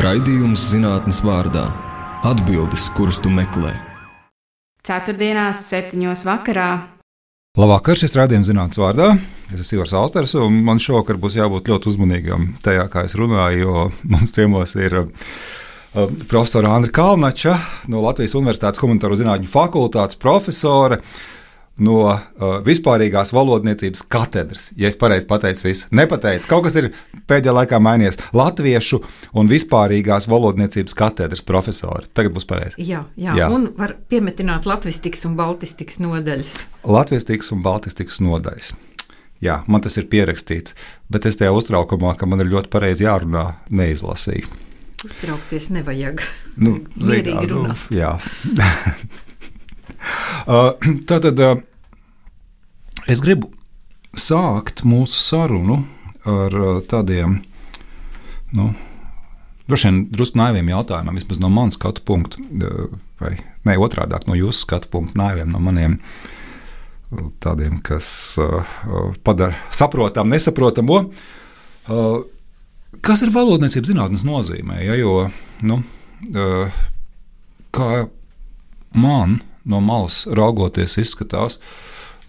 Raidījums zinātnes vārdā - atbildes, kuras tu meklē. Ceturtdienās, septiņos vakarā. Labvakar, šis rādījums zinātnīs vārdā. Es esmu Ivars Austers, un man šovakar būs jābūt ļoti uzmanīgam tajā, kā es runāju, jo mums ciemos ir uh, profesora Andra Kalnača no Latvijas Universitātes Humanitāro zinātņu fakultātes profesore no uh, vispārīgās valodniecības katedras. Ja es pareizi pateicu visu, nepateicu, kaut kas ir pēdējā laikā mainījies. Latviešu un vispārīgās valodniecības katedras profesori. Tagad būs pareizi. Jā, jā, jā, un var piemetināt latvistikas un baltistikas nodaļas. Latvistikas un baltistikas nodaļas. Jā, man tas ir pierakstīts, bet es tajā uztraukumā, ka man ir ļoti pareizi jārunā, neizlasīju. Uztraukties nevajag. Nu, Mierīgi runāt. Nu, jā. Uh, tātad uh, es gribu sākt mūsu sarunu ar uh, tādiem, nu, droši vien drusku naiviem jautājumiem, vismaz no manas skatu punkta, vai ne otrādi no jūsu skatu punkta, naiviem no maniem. Tādiem, kas uh, padara saprotamu, nesaprotamu. Uh, kas ir valodniecības zinātnes nozīmē? Ja, jo, nu, uh, kā man no malas raugoties, izskatās.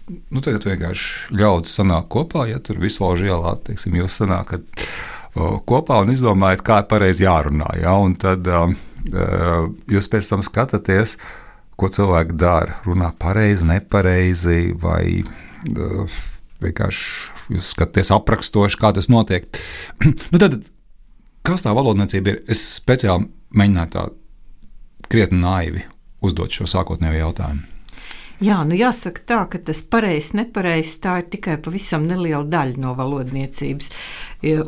Nu, tagad vienkārši ļaudis sanāk kopā, ja tur visvalžu ielā, teiksim, jūs sanākat kopā un izdomājat, kā pareizi jārunā. Ja? Un tad uh, jūs pēc tam skatāties, ko cilvēki dara. Runā pareizi, nepareizi, vai uh, vienkārši jūs skatāties aprakstoši, kā tas notiek. nu, tad, kas tā valodniecība ir? Es speciāli mēģināju tā krietni naivi uzdot šo sākotnējo jautājumu? Jā, nu jāsaka tā, ka tas pareizs, nepareizs tā ir tikai pavisam neliela daļa no valodniecības.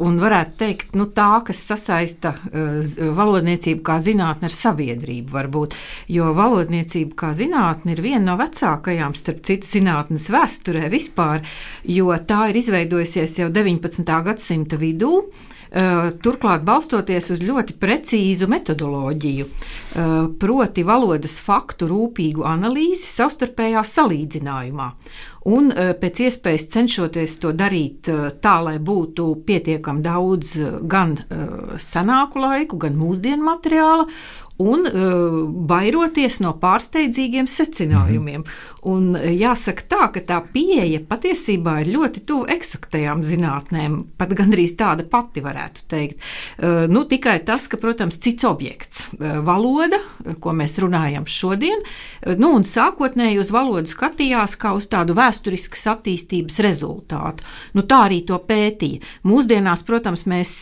Un varētu teikt, nu, tā, kas sasaista uh, valodniecību kā zinātni ar sabiedrību, varbūt. Jo valodniecība kā zinātne ir viena no vecākajām, starp citu, zinātnes vēsturē vispār, jo tā ir izveidojusies jau 19. gadsimta vidū. Eh, turklāt balstoties uz ļoti precīzu metodoloģiju, eh, proti valodas faktu rūpīgu analīzi savstarpējā salīdzinājumā. Un eh, pēc iespējas cenšoties to darīt tā, lai būtu pietiekami daudz gan senāku laiku, gan mūsdienu materiāla, un uh, bairoties no pārsteidzīgiem secinājumiem. Mm. Un jāsaka tā, ka tā pieeja patiesībā ir ļoti tuvu eksaktajām zinātnēm, pat gandrīz tāda pati varētu teikt. Uh, nu, tikai tas, ka, protams, cits objekts, uh, valoda, ko mēs runājam šodien, nu, un sākotnēji uz valodu skatījās kā uz tādu vēsturiskas attīstības rezultātu. Nu, tā arī to pētīja. Mūsdienās, protams, mēs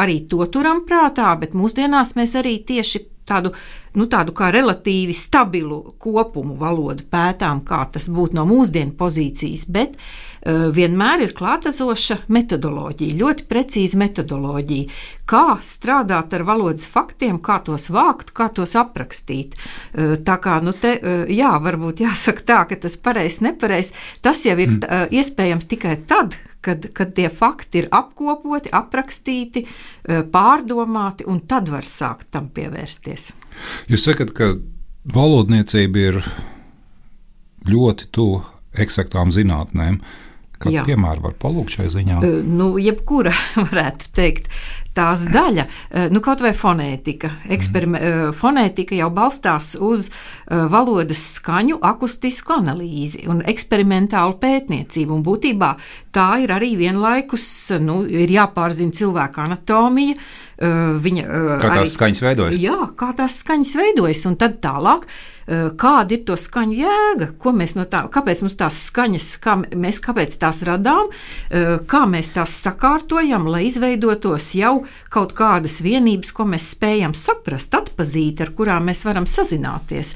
arī to turam prātā, bet mūsdienās mēs arī tieši tādu, nu, tādu kā relatīvi stabilu kopumu valodu pētām, kā tas būtu no mūsdienu pozīcijas, bet vienmēr ir klātesoša metodoloģija, ļoti precīza metodoloģija, kā strādāt ar valodas faktiem, kā tos vākt, kā tos aprakstīt. Uh, tā kā, nu, te, uh, jā, varbūt jāsaka tā, ka tas pareizs, nepareizs, tas jau ir mm. iespējams tikai tad, kad, kad tie fakti ir apkopoti, aprakstīti, pārdomāti, un tad var sākt tam pievērsties. Jūs sakat, ka valodniecība ir ļoti tuvu eksaktām zinātnēm. Kādu piemēru var palūgt šai ziņā? Nu, jebkura varētu teikt tās daļa, nu, kaut vai fonētika. Eksperime, mm. fonētika jau balstās uz valodas skaņu akustisku analīzi un eksperimentālu pētniecību. Un būtībā tā ir arī vienlaikus, nu, ir jāpārzina cilvēka anatomija. Viņa, kā tās arī, skaņas veidojas? Jā, kā tās skaņas veidojas, un tad tālāk kāda ir to skaņu jēga, ko mēs no tā, kāpēc mums tās skaņas, kā mēs kāpēc tās radām, kā mēs tās sakārtojam, lai izveidotos jau kaut kādas vienības, ko mēs spējam saprast, atpazīt, ar kurām mēs varam sazināties.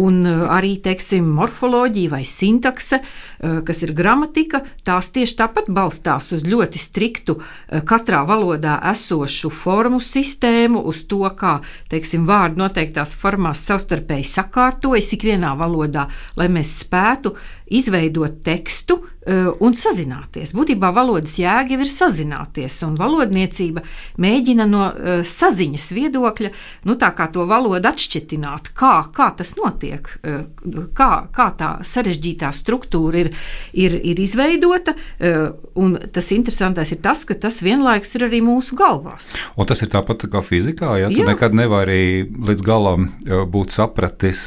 Un arī, teiksim, morfoloģija vai sintakse, kas ir gramatika, tās tieši tāpat balstās uz ļoti striktu katrā valodā esošu formu sistēmu, uz to, kā, teiksim, vārdi noteiktās formās savstarpēji sakārtojas ikvienā valodā, lai mēs spētu izveidot tekstu uh, un sazināties. Būtībā valodas jēga jau ir sazināties, un valodniecība mēģina no uh, saziņas viedokļa nu, to valodu atšķitināt, kā, kā tas notiek, uh, kā, kā tā sarežģītā struktūra ir, ir, ir izveidota. Un tas interesantais ir tas, ka tas vienlaikus ir arī mūsu galvās. Un tas ir tāpat kā fizikā, ja tu Jā. nekad nevari līdz galam būt sapratis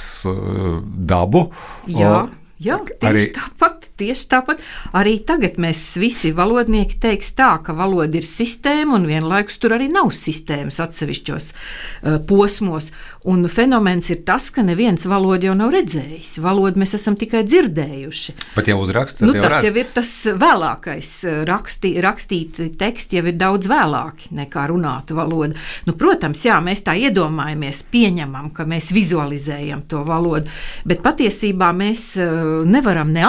dabu. Jā. Un Jā, tieši arī... tāpat, tieši tāpat. Arī tagad mēs visi valodnieki teiks tā, ka valoda ir sistēma un vienlaikus tur arī nav sistēmas atsevišķos uh, posmos. Un fenomens ir tas, ka neviens valodu jau nav redzējis. Valodu mēs esam tikai dzirdējuši. Bet jau uzrakstīt, nu, tas jau ir tas vēlākais. Raksti, rakstīti teksti jau ir daudz vēlāki nekā runāta valoda. Nu, protams, jā, mēs tā iedomājamies, pieņemam, ka mēs vizualizējam to valodu, bet patiesībā mēs nevaram ne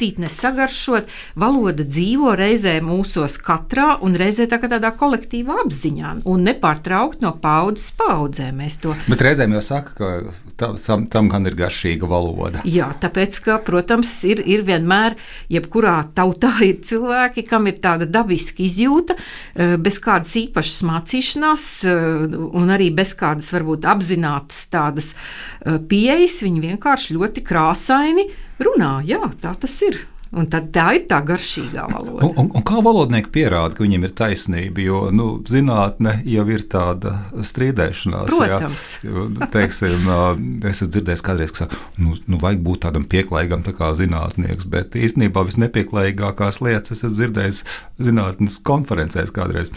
aptaustīt, ne sagaršot. Valoda dzīvo reizē mūsos katrā un reizē tā tādā kolektīvā apziņā un nepārtraukt no paudzes paudzē. Mēs to bet reizēm jau saka, ka tam, tam gan ir garšīga valoda. Jā, tāpēc, ka, protams, ir, ir vienmēr, jebkurā tautā ir cilvēki, kam ir tāda dabiska izjūta, e, bez kādas īpašas mācīšanās, e, un arī bez kādas varbūt apzinātas tādas e, pieejas, viņi vienkārši ļoti krāsaini runā. Jā, tā tas ir. Un tad tā ir tā garšīgā valoda. Un, un, un kā valodnieki pierāda, ka viņiem ir taisnība? Jo nu, zinātne jau ir tāda strīdēšanās. Protams. Jā, teiksim, es esmu dzirdējis kādreiz, ka nu, nu, vajag būt tādam pieklājīgam tā kā zinātnieks, bet īstenībā visnepieklājīgākās lietas es esmu dzirdējis zinātnes konferencēs kādreiz.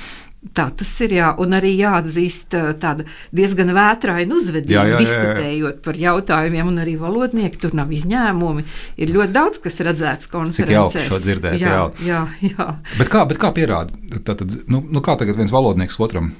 Tā tas ir, jā, un arī jāatzīst tāda diezgan vētraina uzvedība, jā, jā, jā, jā. diskutējot par jautājumiem, un arī valodnieki tur nav izņēmumi. Ir ļoti daudz, kas redzēts konferencēs. Cik jauki šo dzirdēt, jā. jā, jā, jā. Bet kā, bet kā pierāda? Tātad, nu, nu kā tagad viens valodnieks otram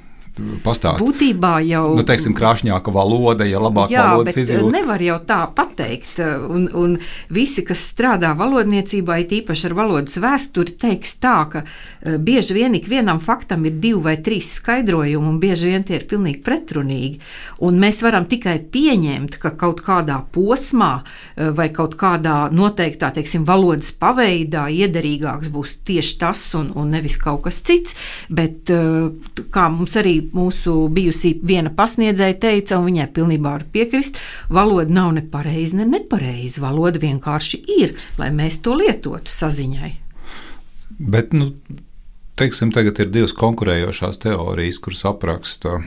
pastāstīt. Būtībā jau nu, teiksim, krāšņāka valoda, ja labāk jā, valodas izjūta. Nevar jau tā pateikt. Eh, un, un visi, kas strādā valodniecībā, it īpaši ar valodas vēsturi, teiks tā, ka uh, bieži vien ikvienam faktam ir divi vai trīs skaidrojumi, un bieži vien tie ir pilnīgi pretrunīgi. Un mēs varam tikai pieņemt, ka kaut kādā posmā uh, vai kaut kādā noteiktā, teiksim, valodas paveidā iederīgāks būs tieši tas un, un nevis kaut kas cits. Bet uh, kā mums arī mūsu bijusī viena pasniedzēja teica, un viņai pilnībā var piekrist, valoda nav ne pareiza, ne nepareiza. Valoda vienkārši ir, lai mēs to lietotu saziņai. Bet, nu, teiksim, tagad ir divas konkurējošās teorijas, kuras apraksta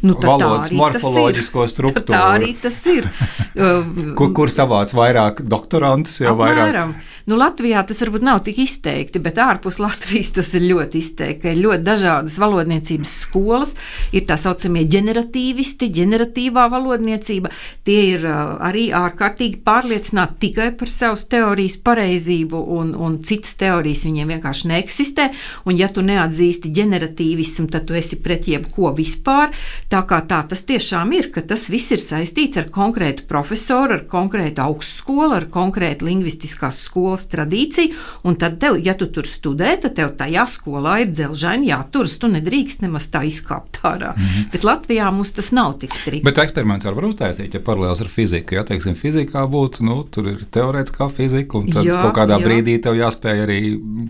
Nu, valodas morfoloģisko struktūru. Tā arī tas ir. kur, kur savāc vairāk doktorantus? Jau Apmēram. Nu, Latvijā tas varbūt nav tik izteikti, bet ārpus Latvijas tas ir ļoti izteikti. Ir ļoti dažādas valodniecības skolas, ir tā saucamie generatīvisti, generatīvā valodniecība. Tie ir arī ārkārtīgi pārliecināti tikai par savas teorijas pareizību, un, un citas teorijas viņiem vienkārši neeksistē. Un, ja tu neatzīsti generatīvismu, tad tu esi pret jebko vispār. Tā kā tā tas tiešām ir, ka tas viss ir saistīts ar konkrētu profesoru, ar konkrētu augstskolu, ar konkrētu lingvistiskās skolas skolas tradīcija, un tad, tev, ja tu tur studē, tad tev tajā skolā ir dzelžaini jāturas. Tu nedrīkst nemaz tā izkāpt ārā. Mm -hmm. Bet Latvijā mums tas nav tik strikti. Bet eksperiments var uztaisīt, ja paralēls ar fiziku. Ja teiksim, fizikā būtu, nu, tur ir teorētiskā fizika, un tad jā, kaut kādā jā. brīdī tev jāspēj arī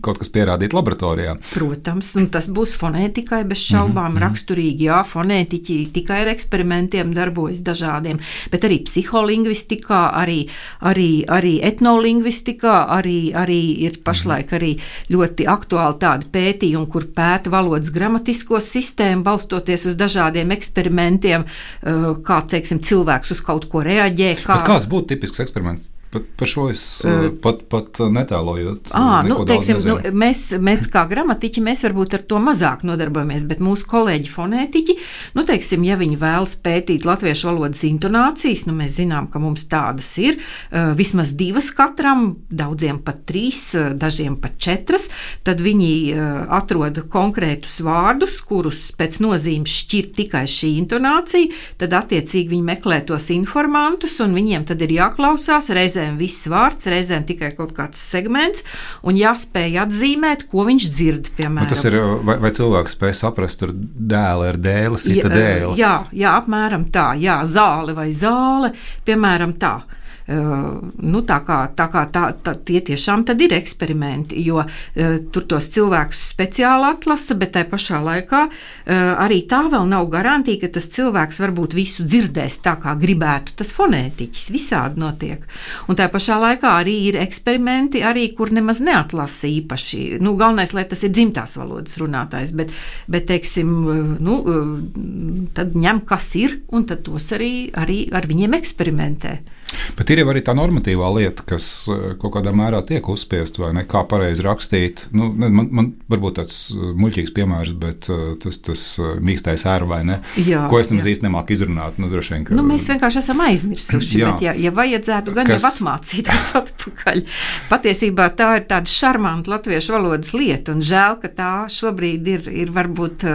kaut kas pierādīt laboratorijā. Protams, un tas būs fonētikai bez šaubām mm -hmm. raksturīgi. Jā, fonētiķi tikai ar eksperimentiem darbojas dažādiem, bet arī psiholingvistikā, arī, arī, arī etnolingvistikā, arī, arī ir pašlaik arī ļoti aktuāli tādi pētījumi, kur pēta valodas gramatisko sistēmu, balstoties uz dažādiem eksperimentiem, eh, kā teiksim, cilvēks uz kaut ko reaģē. Kā... Bet kāds būtu tipisks eksperiments? Pat par šo es uh, pat, pat netēlojot. À, nu, teiksim, nu, mēs, mēs kā gramatiķi, mēs varbūt ar to mazāk nodarbojamies, bet mūsu kolēģi fonētiķi, nu, teiksim, ja viņi vēlas pētīt latviešu valodas intonācijas, nu, mēs zinām, ka mums tādas ir uh, vismaz divas katram, daudziem pat trīs, dažiem pat četras, tad viņi uh, atrod konkrētus vārdus, kurus pēc nozīmes šķir tikai šī intonācija, tad attiecīgi viņi meklē tos informantus, un viņiem tad ir jāklausās reizē reizēm viss vārds, reizēm tikai kaut kāds segments, un jāspēj atzīmēt, ko viņš dzird. Piemēram. Un tas ir, vai, vai cilvēks spēj saprast, tur dēli ar dēli, sita dēli? Jā, jā, apmēram tā, jā, zāle vai zāle, piemēram tā. Nu, tā kā, tā kā tā, tā, tie tiešām ir eksperimenti, jo tur tos cilvēkus speciāli atlasa, bet tajā pašā laikā arī tā vēl nav garantija, ka tas cilvēks varbūt visu dzirdēs tā, kā gribētu tas fonētiķis. Visādi notiek. Un tajā pašā laikā arī ir eksperimenti, arī, kur nemaz neatlasa īpaši. Nu, galvenais, lai tas ir dzimtās valodas runātājs, bet, bet teiksim, nu, tad ņem, kas ir, un tad tos arī, arī ar viņiem eksperimentē. Bet ir jau arī tā normatīvā lieta, kas eh, kaut kādā mērā tiek uzspiesta, vai ne? Kā pareizi rakstīt. Nu, man, man varbūt tāds eh, muļķīgs piemērs, bet eh, tas, tas mīkstais ēra vai ne? Jā, ko es nemaz īsti nemāku izrunāt. Nu, vien, ka, nu, mēs vienkārši esam aizmirsuši, jā, bet, ja, ja vajadzētu, gan kas... jau atmācīties atpakaļ. Patiesībā tā ir tāda šarmanta latviešu valodas lieta, un žēl, ka tā šobrīd ir, ir varbūt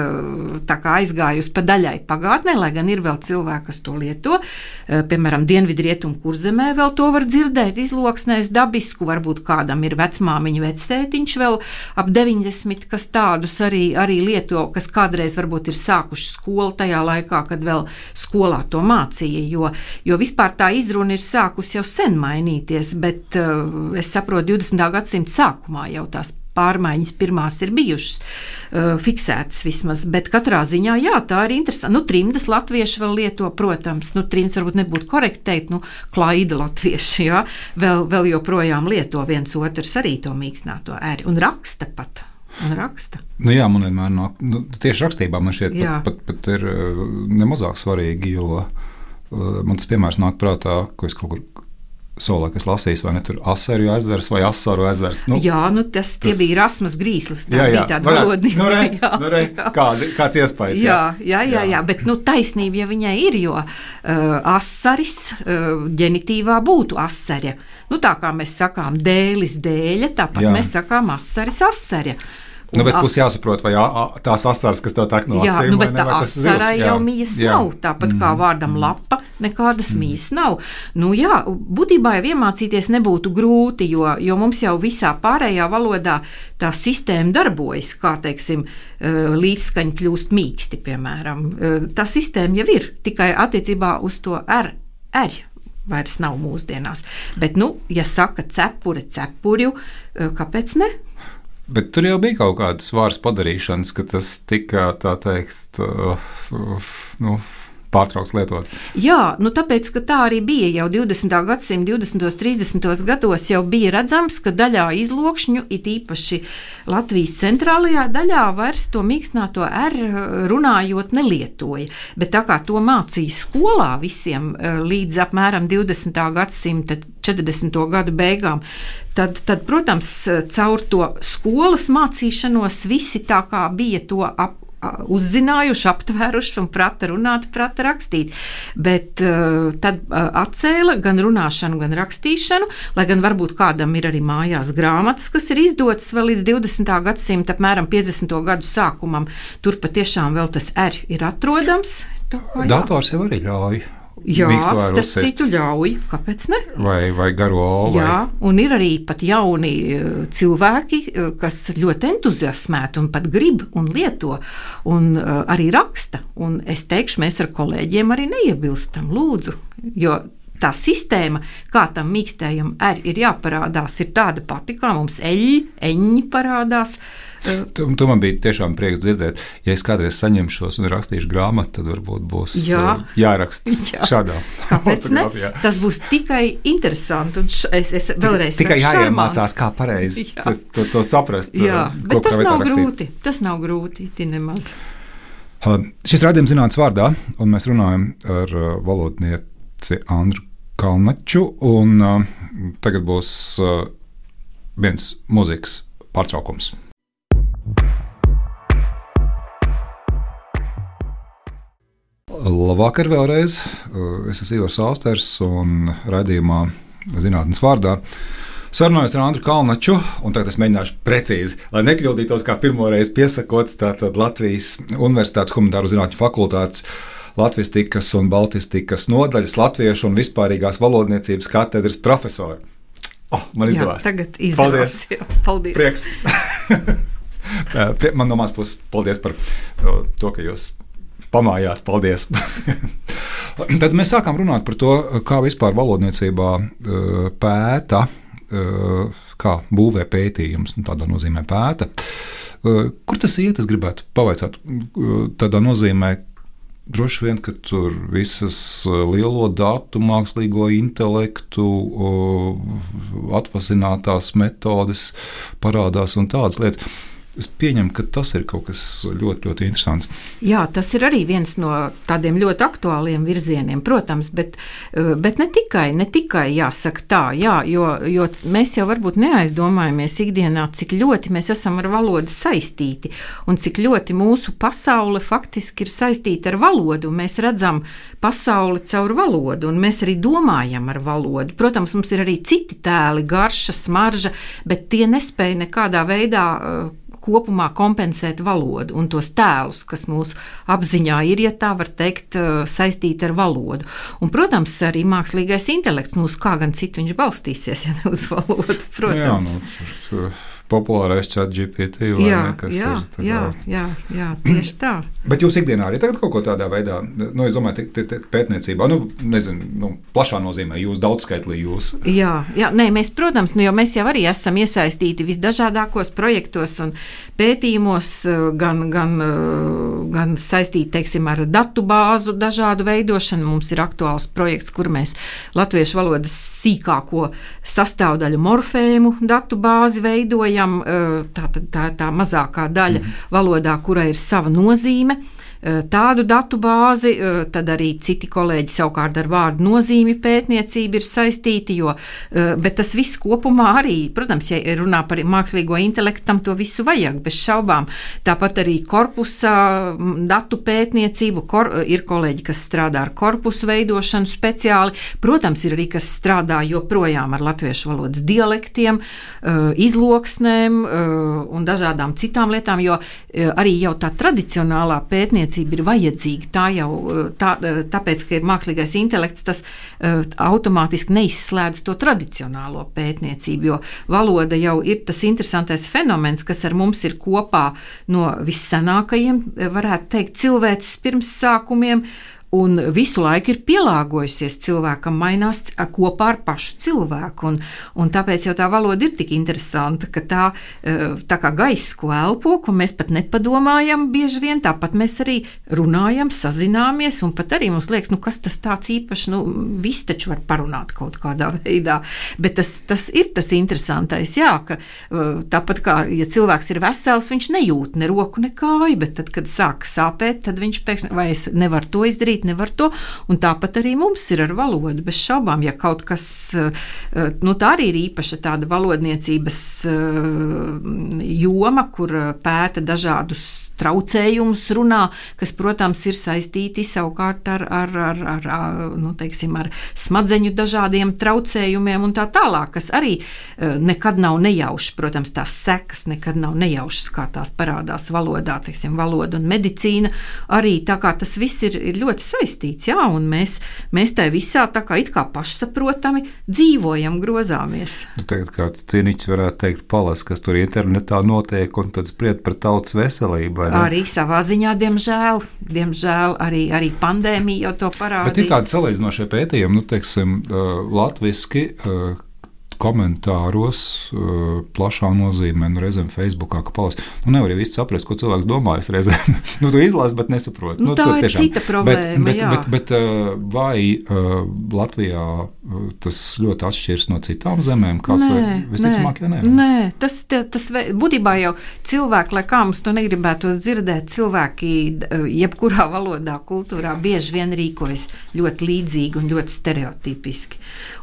tā kā aizgājusi pa daļai pagātnē, lai gan ir vēl cilvēki, kas to lieto, piemēram, Dienvidrietumu kurzemē vēl to var dzirdēt, izloksnēs dabisku, varbūt kādam ir vecmāmiņa vectētiņš vēl ap 90, kas tādus arī, arī lieto, kas kādreiz varbūt ir sākuši skolu tajā laikā, kad vēl skolā to mācīja, jo, jo vispār tā izruna ir sākusi jau sen mainīties, bet uh, es saprotu, 20. gadsimta sākumā jau tās pārmaiņas pirmās ir bijušas uh, fiksētas vismaz. Bet katrā ziņā, jā, tā ir interesanti. Nu, trimdas latvieši vēl lieto, protams, nu, trimdas varbūt nebūtu korekti teikt, nu, klaida latvieši, jā, vēl, vēl joprojām lieto viens otrs arī to mīkstināto ēri un raksta pat. Un raksta. Nu jā, man vienmēr nāk, nu, tieši rakstībā man šķiet, pat, pat, pat ir uh, nemazāk svarīgi, jo uh, man tas piemērs nāk prātā, ko es kaut kur Solā, kas lasījis, vai ne tur Asaru ezers vai Asaru ezers. Nu, jā, nu tas, tas bija Rasmas Grīslis. Tā jā, jā. bija tāda valodniece. Nu, re, jā, nu, re, kādi, kāds iespējas? Jā, jā, jā, jā, jā, bet nu, taisnība ja viņai ir, jo uh, asaris uh, ģenitīvā būtu asarja. Nu, tā kā mēs sakām dēlis dēļa, tāpat jā. mēs sakām asaris asarja. Nu, bet būs jāsaprot, vai tās asaras, kas tev tek no acīm, nu, bet tā asara jau mijas jā. nav. Tāpat mm. kā mhm. vārdam mm. lapa, nekādas mm. mijas nav. Nu, jā, būtībā jau iemācīties nebūtu grūti, jo, jo mums jau visā pārējā valodā tā sistēma darbojas, kā teiksim, līdzskaņa kļūst mīksti, piemēram. Tā sistēma jau ir tikai attiecībā uz to R. R vairs nav mūsdienās. Bet, nu, ja saka cepure, cepurju, kāpēc ne? Bet tur jau bija kaut kādas vārdas padarīšanas, ka tas tika tā teikt, uh, uh, nu, pārtraukts lietot. Jā, nu tāpēc, ka tā arī bija jau 20. gadsimta 20. un 30. gados, jau bija redzams, ka daļā izlokšņu, it īpaši Latvijas centrālajā daļā, vairs to mīkstināto R runājot nelietoja. Bet tā kā to mācīja skolā visiem eh, līdz apmēram 20. gadsimta 40. gadu beigām, tad, tad, protams, caur to skolas mācīšanos visi tā kā bija to ap, uzzinājuši, aptvēruši un prata runāt, prata rakstīt. Bet uh, tad uh, atcēla gan runāšanu, gan rakstīšanu, lai gan varbūt kādam ir arī mājās grāmatas, kas ir izdotas vēl līdz 20. gadsimta, apmēram 50. gadu sākumam. Tur patiešām vēl tas R ir atrodams. Dators jau arī ļauj Jā, starp citu, ļauj. Kāpēc ne? Vai, vai garo olu? Jā, un ir arī pat jauni eh, cilvēki, eh, kas ļoti entuziasmēti un pat grib un lieto un uh, arī raksta. Un es teikšu, mēs ar kolēģiem arī neiebilstam, lūdzu, jo tā sistēma, kā tam mīkstējam, arī ir jāparādās, ir tāda pati, kā mums eļļi, eņģi parādās. Tu, tu man bija tiešām prieks dzirdēt, ja es kādreiz saņemšos un rakstīšu grāmatu, tad varbūt būs Jā. jāraksta Jā. šādā. Kāpēc ne? Tas būs tikai interesanti. Es, es vēlreiz tikai jāiemācās, kā pareizi to, to, to saprast. Jā, bet tas nav rakstīt. grūti. Tas nav grūti, nemaz. Šis raidījums zinātnīs vārdā, un mēs runājam ar valodnieci Andru Kalnaču. Un, uh, tagad būs uh, viens mūzikas pārtraukums. Labvakar vēlreiz. Es esmu Ivars Austers un raidījumā zinātnes vārdā. Sarunājos ar Andru Kalnaču, un tagad es mēģināšu precīzi, lai nekļūdītos kā pirmoreiz piesakot Latvijas Universitātes Humanitāro Zinātņu fakultātes latvistikas un baltistikas nodaļas latviešu un vispārīgās valodniecības katedras profesoru. Oh, man izdevās. Jā, tagad izdevās. Paldies. Jā, paldies. Prieks. man no manas puses paldies par to, ka jūs pamājāt. Paldies! Tad mēs sākām runāt par to, kā vispār valodniecībā uh, pēta, uh, kā būvē pētījums, nu, tādā nozīmē pēta. Uh, kur tas iet? Es gribētu pavaicāt, tādā nozīmē, Droši vien, ka tur visas lielo datu, mākslīgo intelektu, atvasinātās metodes parādās un tādas lietas. Es pieņemu, ka tas ir kaut kas ļoti, ļoti interesants. Jā, tas ir arī viens no tādiem ļoti aktuāliem virzieniem, protams, bet, eh, bet ne tikai, ne tikai jāsaka tā, jā, jo, jo mēs jau varbūt neaizdomājamies ikdienā, cik ļoti mēs esam ar valodu saistīti un cik ļoti mūsu pasaule faktiski ir saistīta ar valodu. Mēs redzam pasauli caur valodu, un mēs arī domājam ar valodu. Protams, mums ir arī citi tēli, garša, smarža, bet tie nespēja nekādā veidā eh, kopumā kompensēt valodu un tos tēlus, kas mūsu apziņā ir, ja tā var teikt, eh, saistīti ar valodu. Un, protams, arī mākslīgais intelekts mūs kā gan citu viņš balstīsies, ja ne uz valodu. Protams. Jā, nu, populārais chat GPT. Jā, ne, jā, ir, jā, jā, jā, tieši tā. Bet jūs ikdienā arī kaut ko tādā veidā, nu, es domāju, te, te, pētniecībā, nu, nezinu, nu, plašā nozīmē, jūs daudzskaitlī jūs. Jā, jā nē, mēs, protams, nu, jo mēs jau arī esam iesaistīti visdažādākos projektos un pētījumos, gan, gan, gan saistīti, teiksim, ar datu bāzu dažādu veidošanu. Mums ir aktuāls projekts, kur mēs latviešu valodas sīkāko sastāvdaļu morfēmu datu bāzi veidojam veidojam tā, tā, tā mazākā daļa mm. valodā, kurai ir sava nozīme. Eh, tādu datu bāzi, eh, tad arī citi kolēģi savukārt ar vārdu nozīmi pētniecību ir saistīti, jo, eh, bet tas viss kopumā arī, protams, ja runā par mākslīgo intelektu, tam to visu vajag, bez šaubām. Tāpat arī korpusa datu pētniecību, kor, ir kolēģi, kas strādā ar korpusu veidošanu speciāli, protams, ir arī kas strādā joprojām ar latviešu valodas dialektiem, izloksnēm un dažādām citām lietām, jo arī jau tā tradicionālā pētniecība pētniecība ir vajadzīga. Tā jau eh, tā, eh, tāpēc, ka ir mākslīgais intelekts, tas uh, automātiski neizslēdz to tradicionālo pētniecību, jo valoda jau ir tas interesantais fenomens, kas ar mums ir kopā no vissenākajiem, varētu teikt, cilvēces pirmsākumiem. Un visu laiku ir pielāgojusies cilvēkam, mainās kopā ar pašu cilvēku. Un, un tāpēc jau tā valoda ir tik interesanta, ka tā, e, tā kā gaisa, ko elpo, ko mēs pat nepadomājam, bieži vien tāpat mēs arī runājam, sazināmies, un pat arī mums liekas, nu, kas tas tāds īpašs, nu, viss taču var parunāt kaut kādā veidā. Bet tas, tas ir tas interesantais, jā, ka e, tāpat kā, ja cilvēks ir vesels, viņš nejūt ne roku, ne kāju, bet tad, kad sāk sāpēt, tad viņš pēkšņi, vai es nevaru to izdarīt, darīt, nevar to. Un tāpat arī mums ir ar valodu, bez šaubām, ja kaut kas, eh, nu tā arī ir īpaša tāda valodniecības eh, joma, kur pēta dažādus traucējumus runā, kas, protams, ir saistīti savukārt ar, ar, ar, ar, nu, teiksim, ar smadzeņu dažādiem traucējumiem un tā tālāk, kas arī eh, nekad nav nejaušas. Protams, tās sekas nekad nav nejaušas, kā tās parādās valodā, teiksim, valoda un medicīna. Arī tā kā tas viss ir, ir ļoti saistīts, jā, un mēs, mēs tajā visā tā kā it kā pašsaprotami dzīvojam, grozāmies. Nu, tagad kāds cīniķis varētu teikt, palas, kas tur internetā notiek, un tad spriet par tautas veselību. Arī savā ziņā, diemžēl, diemžēl arī, arī pandēmija jau to parādīja. Bet ir kādi salīdzinošie pētījumi, nu, teiksim, latviski, komentāros, uh, plašā nozīmē, nu, reizēm Facebookā, ka palas. Nu, nevar jau īsti saprast, ko cilvēks domā. Es reizēm nu, to izlasu, bet nesaprotu. Nu, nu, tā ir tiešām. cita problēma. Bet, bet, bet, bet, uh, vai uh, Latvijā tas ļoti atšķiras no citām zemēm? Kāds nē, visticamāk, nē, nē. nē tas, tas būtībā jau cilvēki, lai kā mums to negribētos dzirdēt, cilvēki jebkurā valodā, kultūrā bieži vien rīkojas ļoti līdzīgi un ļoti stereotipiski.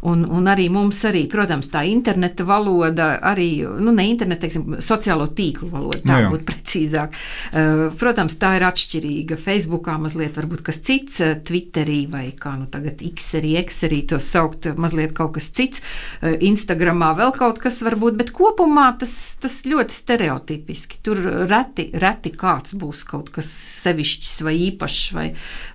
Un, un arī mums arī, protams, protams, tā interneta valoda, arī nu, ne interneta, teiksim, sociālo tīklu valoda, tā nu būtu precīzāk. Uh, protams, tā ir atšķirīga. Facebookā mazliet varbūt kas cits, uh, Twitterī vai kā nu tagad Xerī, Xerī to saukt, mazliet kaut kas cits, uh, Instagramā vēl kaut kas varbūt, bet kopumā tas, tas ļoti stereotipiski. Tur reti, reti kāds būs kaut kas sevišķs vai īpašs vai,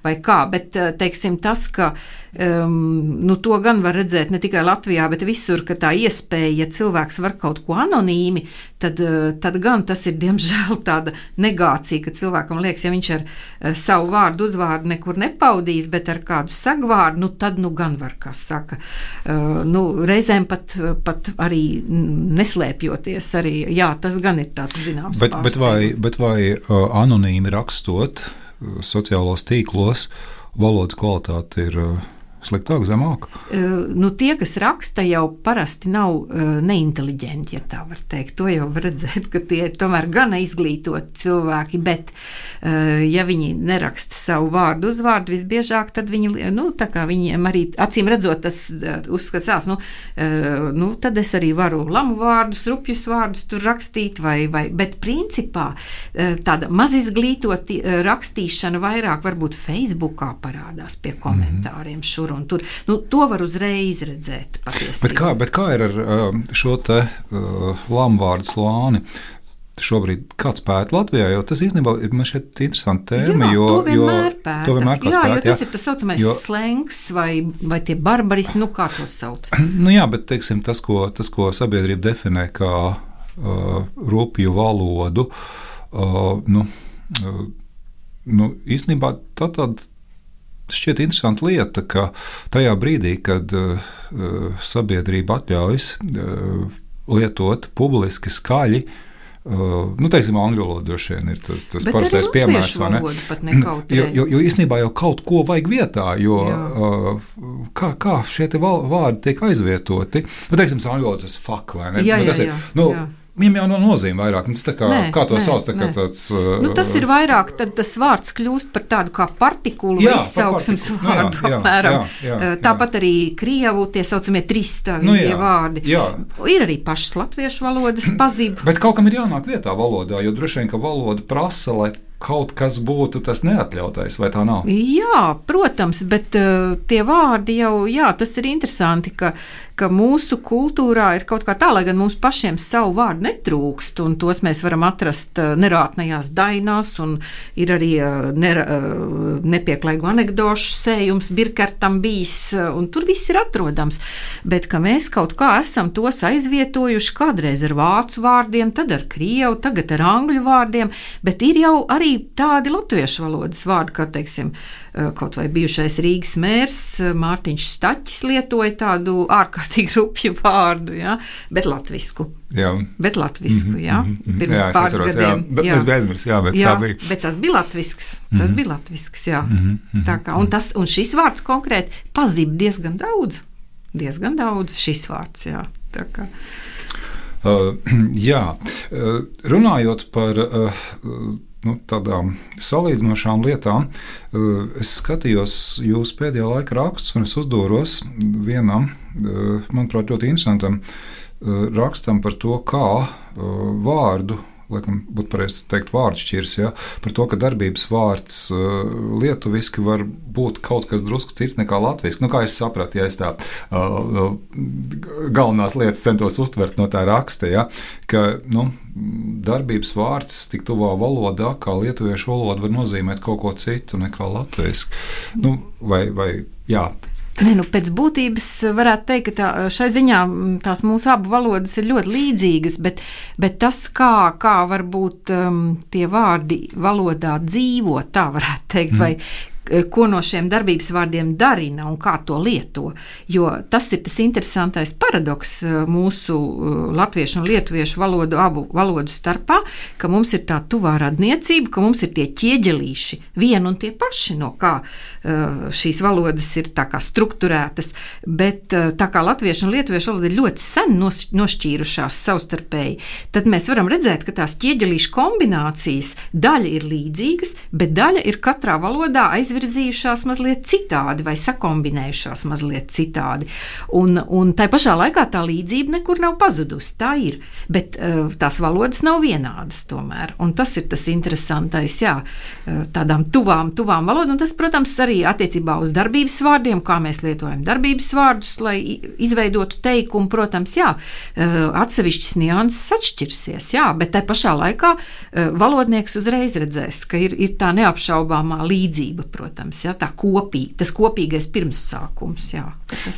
vai kā, bet teiksim tas, ka Um, nu, to gan var redzēt ne tikai Latvijā, bet visur, ka tā iespēja, ja cilvēks var kaut ko anonīmi, tad, uh, tad gan tas ir diemžēl tāda negācija, ka cilvēkam liekas, ja viņš ar uh, savu vārdu, uzvārdu nekur nepaudīs, bet ar kādu sagvārdu, nu, tad nu gan var, kā saka. Uh, nu, reizēm pat, pat arī neslēpjoties, arī jā, tas gan ir tāds zināms. Bet, bet vai, bet vai uh, anonīmi rakstot sociālos tīklos, valodas kvalitāte ir uh, sliktāk, zemāk? Nu, tie, kas raksta, jau parasti nav neinteliģenti, ja tā var teikt. To jau var redzēt, ka tie ir tomēr gana izglītoti cilvēki, bet, ja viņi neraksta savu vārdu, uzvārdu, visbiežāk tad viņi, nu, viņiem arī acīm redzot, tas uzskatās, nu, nu, tad es arī varu lamu vārdus, rupjus vārdus tur rakstīt, vai, vai, bet principā tāda mazizglītoti uh, rakstīšana vairāk varbūt Facebookā parādās pie komentāriem šur tur un tur. Nu, to var uzreiz redzēt. Bet kā, bet kā ir ar um, šo te uh, lamvārdu slāni? šobrīd kāds pēta Latvijā, jo tas īstenībā ir šeit interesanti tēma. Jā, jo, to vienmēr pēta. To vienmēr jā, pēta, jo tas jā. ir tas saucamais jo, slengs vai, vai tie barbarismi, nu kā to sauc. Nu jā, bet teiksim, tas, ko, tas, ko sabiedrība definē kā uh, rupju valodu, uh, nu, uh, nu, īstenībā tā tāda šķiet interesanta lieta, ka tajā brīdī, kad uh, sabiedrība atļaujas uh, lietot publiski skaļi, Uh, nu, teiksim, angļu valoda droši vien ir tas, tas parastais piemērs. Jo, jo, jo īstenībā jau kaut ko vajag vietā, jo uh, kā, kā šie vārdi tiek aizvietoti. Nu, teiksim, angļu valodas tas fuck vai ne? Jā, nu, tas jā, ir, nu, jā. Viņam jau nav nozīme vairāk. Nu, tas kā, nē, kā to nē, sauc? Tā nē. tāds, uh, nu, tas ir vairāk, tad tas vārds kļūst par tādu kā partikulu jā, izsauksmes par vārdu. Nu, jā, jā, jā, jā, jā. Tāpat arī krievu tie saucamie trīstāvie nu, jā, vārdi. Jā. Ir arī pašas latviešu valodas pazīme. Bet kaut kam ir jānāk vietā valodā, jo droši vien, ka valoda prasa, lai kaut kas būtu tas neatļautais, vai tā nav? Jā, protams, bet uh, tie vārdi jau, jā, tas ir interesanti, ka ka mūsu kultūrā ir kaut kā tā, lai gan mums pašiem savu vārdu netrūkst, un tos mēs varam atrast eh, nerātnējās dainās, un ir arī nera, eh, nepieklājīgu anekdošu sējums Birkertam bijis, un tur viss ir atrodams, bet ka mēs kaut kā esam tos aizvietojuši kādreiz ar vācu vārdiem, tad ar krievu, tagad ar angļu vārdiem, bet ir jau arī tādi latviešu valodas vārdi, kā teiksim, kaut vai bijušais Rīgas mērs Mārtiņš Staķis lietoja tādu ārkārtīgi rupju vārdu, ja, bet latvisku. Jā. Bet latvisku, mm -hmm, jā, pirms jā, pāris atceros, gadiem. Jā, jā. Es biju aizmirsis, jā, bet jā, tā bija. Bet tas bija latvisks, tas mm -hmm. bija latvisks, jā. Mm -hmm, tā kā, un, tas, un šis vārds konkrēti pazib diezgan daudz, diezgan daudz šis vārds, jā. Tā kā. Uh, jā, uh, runājot par uh, nu, tādām salīdzinošām lietām. Eh, es skatījos jūsu pēdējā laika rakstus, un es uzdūros vienam, eh, manuprāt, ļoti interesantam eh, rakstam par to, kā vārdu laikam būtu pareizi teikt, vārdšķirs, ja, par to, ka darbības vārds uh, lietuviski var būt kaut kas drusku cits nekā latviešu. Nu, kā es sapratu, ja es tā uh, galvenās lietas centos uztvert no tā raksta, ja, ka nu, darbības vārds tik tuvā valodā, kā lietuviešu valoda, var nozīmēt kaut ko citu nekā latviešu. Nu, vai, vai, jā, Ne, nu, pēc būtības varētu teikt, ka tā, šai ziņā tās mūsu abu valodas ir ļoti līdzīgas, bet, bet tas, kā, kā varbūt um, tie vārdi valodā dzīvo, tā varētu teikt, mm. vai Eh, ko no šiem darbības vārdiem darina un kā to lieto. Jo tas ir tas interesantais paradoks eh, mūsu eh, latviešu un lietuviešu valodu, abu valodu starpā, ka mums ir tā tuvā radniecība, ka mums ir tie ķieģelīši, vien un tie paši, no kā šīs valodas ir strukturētas. Bet tā kā latviešu un lietuviešu valoda ir ļoti sen nošķīrušās savstarpēji, tad mēs varam redzēt, ka tās ķieģelīšu kombinācijas daļa ir līdzīgas, bet daļa ir katrā valodā aizvirzīta izvirzījušās mazliet citādi vai sakombinējušās mazliet citādi. Un, un tā pašā laikā tā līdzība nekur nav pazudusi. Tā ir, bet uh, tās valodas nav vienādas tomēr. Un tas ir tas interesantais, jā, uh, tādām tuvām, tuvām valodām. Tas, protams, arī attiecībā uz darbības vārdiem, kā mēs lietojam darbības vārdus, lai izveidotu teikumu. Protams, jā, uh, atsevišķas nianses atšķirsies, jā, bet tā pašā laikā valodnieks uzreiz redzēs, ka ir, ir tā neapšaubāmā līdzība. Protams protams, jā, tā kopī, tas kopīgais pirmsākums.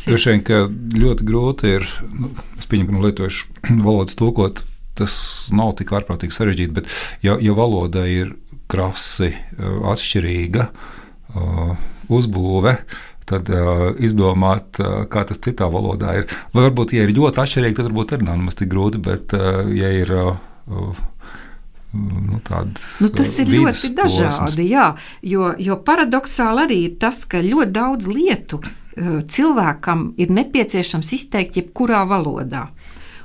Droši vien, ka ļoti grūti ir, nu, es pieņemu, ka nu, lietojuši valodas tulkot, tas nav tik ārprātīgi sarežģīti, bet ja, ja valoda ir krasi uh, atšķirīga uh, uzbūve, tad uh, izdomāt, uh, kā tas citā valodā ir. Vai varbūt, ja ir ļoti atšķirīgi, tad varbūt arī nav nemaz tik grūti, bet uh, ja ir. Uh, Nu, Nu, tas ir ļoti dažādi, jā, jo, jo paradoxāli arī ir tas, ka ļoti daudz lietu eh, cilvēkam ir nepieciešams izteikt jebkurā valodā.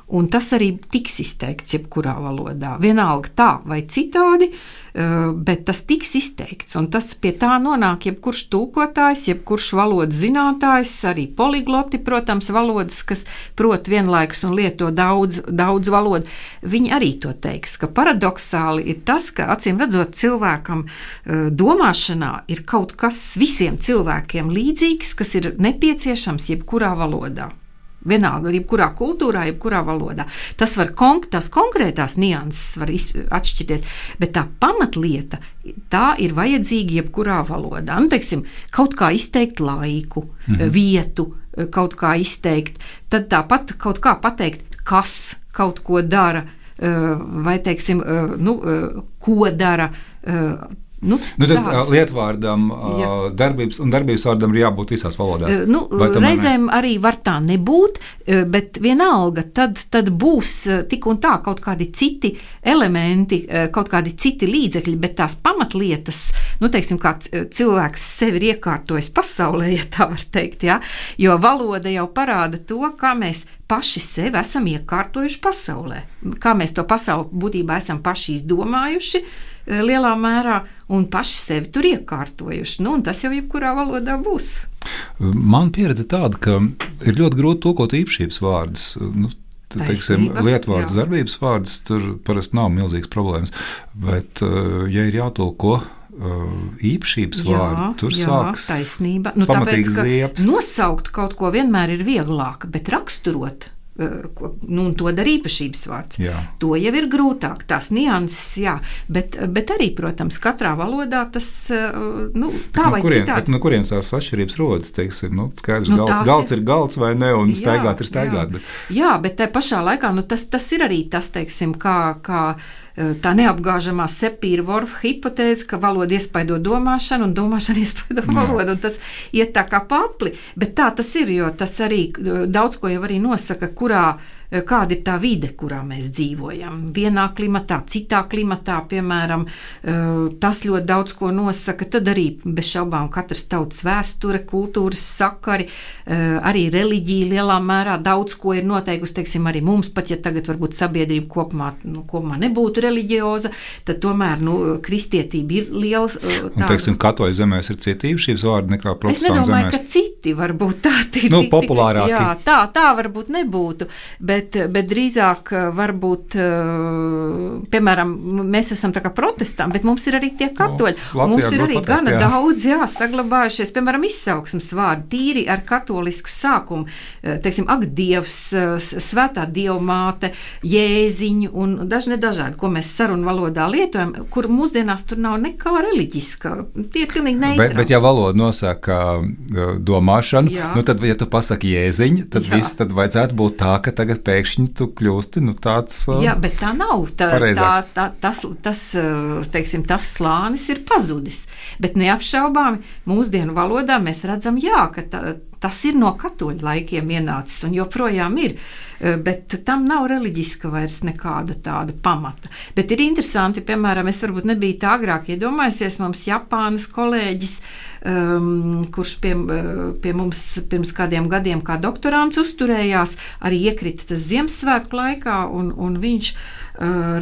Un tas arī tiks izteikts jebkurā valodā. Vienalga tā vai citādi, eh, bet tas tiks izteikts. Un tas pie tā nonāk jebkurš tulkotājs, jebkurš valodas zinātājs, arī poligloti, protams, valodas, kas prot vienlaikus un lieto daudz, daudz valodu. Viņi arī to teiks, ka paradoxāli ir tas, ka acīm redzot, cilvēkam eh, domāšanā ir kaut kas visiem cilvēkiem līdzīgs, kas ir nepieciešams jebkurā valodā. Vienalga, jebkurā kultūrā, jebkurā valodā. Tas var konk tās konkrētās nianses var atšķirties, bet tā pamatlieta tā ir vajadzīga jebkurā valodā. Nu, teiksim, kaut kā izteikt laiku, mhm. vietu, kaut kā izteikt, tad tāpat kaut kā pateikt, kas kaut ko dara, eh, vai teiksim, eh, nu, eh, ko dara. Nu, Nu, tad tāds. lietvārdam, Jā. darbības un darbības vārdam ir jābūt visās valodās. Nu, tomēr ne? reizēm arī var tā nebūt, bet vienalga tad, tad būs tik un tā kaut kādi citi elementi, kaut kādi citi līdzekļi, bet tās pamatlietas, nu, teiksim, kā cilvēks sevi ir iekārtojis pasaulē, ja tā var teikt, ja? jo valoda jau parāda to, kā mēs paši sevi esam iekārtojuši pasaulē, kā mēs to pasauli būtībā esam paši izdomājuši lielā mērā un paši sevi tur iekārtojuši. Nu, tas jau jebkurā valodā būs. Man pieredze tāda, ka ir ļoti grūti tulkot īpašības vārdus. Nu, te- Teiksim, lietvārds, jā. darbības vārds, tur parasti nav milzīgas problēmas. Bet, uh, ja ir jātulko uh, īpašības vārdi, tur jā, sākas taisnība. Nu, tāpēc, ka ziepes. Nosaukt kaut ko vienmēr ir vieglāk, bet raksturot. Eh, ko- Nu, un to dara īpašības vārds. Jā. To jau ir grūtāk, tās nianses, jā, bet, bet arī, protams, katrā valodā tas eh, nu, tā No vai kurien, bet citādi. no kurienes tās atšķirības rodas? Teiksim, nu, skaidrs, Nu, galds, galds ir- ir galds vai ne, un Jā, staigāt ir staigāt. Jā, Bet, jā bet tajā pašā laikā nu, tas, tas ir arī tas, teiksim, kā, kā eh, tā neapgāžamā sepīra vorfa hipotēze, ka valoda iespaido domāšanu un domāšana iespaido valodu. un Tas iet tā kā papli. Bet tā tas ir, jo tas arī eh, daudz ko jau arī nosaka, kurā. Eh, Kāda ir tā vide, kurā mēs dzīvojam? Vienā klimatā, citā klimatā, piemēram, eh, tas ļoti daudz ko nosaka. Tad arī bez šaubām katras tautas vēsture, kultūras sakari, eh, arī reliģija lielā mērā daudz ko ir noteikusi. Teiksim, arī mums, pat ja tagad varbūt sabiedrība kopumā, nu, kopumā nebūtu reliģioza, tad tomēr nu, kristietība ir liela. tāda- teiksim, katoļu zemēs ir citi īpašības vārdi nekā Es protestantu nedomāju, zemēs. ka citi varbūt tādi Nu, populārāki. Jā, tā, tā varbūt nebūtu. Bet, bet drīzāk eh, varbūt, eh, piemēram, mēs esam tā kā protestanti, bet mums ir arī tie katoļi. Nu, Un mums Latvijā ir arī pateikt, gana jā. daudz jā, saglabājušies, piemēram, izsauksmes vārdi, tīri ar katolisku sākumu. Eh, Teiksim, ak, Dievs, svētā dievmāte, jēziņu un daži nedažādi, ko mēs sarunu valodā lietojam, kur mūsdienās tur nav nekā reliģiska. Tie ir pilnīgi Bet, neitrāli. bet ja valoda nosaka domāšanu, Jā. nu tad, ja tu pasaki jēziņu, tad Jā. viss tad vajadzētu būt tā, ka tagad pēkšņi tu kļūsti nu, tāds. Uh, Jā, bet tā nav. Tā, tā, Pareizāks. tā, tas, tas, uh, teiksim, tas slānis ir pazudis. Bet neapšaubāmi mūsdienu valodā mēs redzam, jā, ka tā, tas ir no katoļu laikiem ienācis un joprojām ir. Uh, Bet tam nav reliģiska vairs nekāda tāda pamata. Bet ir interesanti, piemēram, es varbūt nebiju tā agrāk iedomājusies, mums Japānas kolēģis, um, kurš pie, uh, pie mums pirms kādiem gadiem kā doktorants uzturējās, arī iekrita tas Ziemassvētku laikā, un, un viņš uh,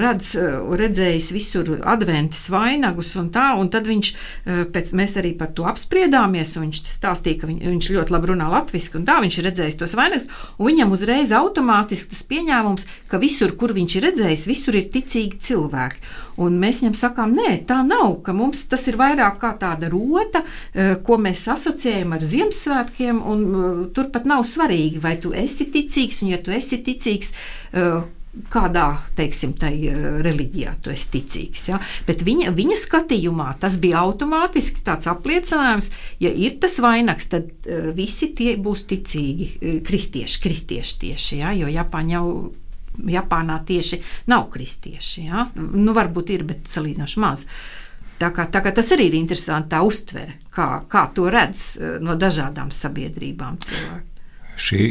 redz, redzējis visur adventus vainagus un tā, un tad viņš, pēc, mēs arī par to apspriedāmies, un viņš stāstīja, ka viņ, viņš ļoti labi runā latviski, un tā viņš ir redzējis tos vainagus, un viņam uzreiz automātiski tas pieņēmums, ka visur, kur viņš ir redzējis, visur ir ticīgi cilvēki. Un mēs viņam sakām, nē, tā nav, ka mums tas ir vairāk kā tāda rota, eh, ko mēs asociējam ar Ziemassvētkiem, un eh, turpat nav svarīgi, vai tu esi ticīgs, un ja tu esi ticīgs, eh, kādā teiksim, reliģijā tu esi ticīgs. Ja? Bet viņa, viņa skatījumā tas bija automātiski tāds apliecinājums, ja ir tas vainags, tad uh, visi tie būs ticīgi, uh, kristieši, kristieši tieši, ja? jo Japāņa jau. Japānā tieši nav kristieši. Ja? Nu, varbūt ir, bet salīdzinoši maz. Tā kā, tā kā tas arī ir interesanti, tā uztvere, kā, kā to redz no dažādām sabiedrībām cilvēki. Šī,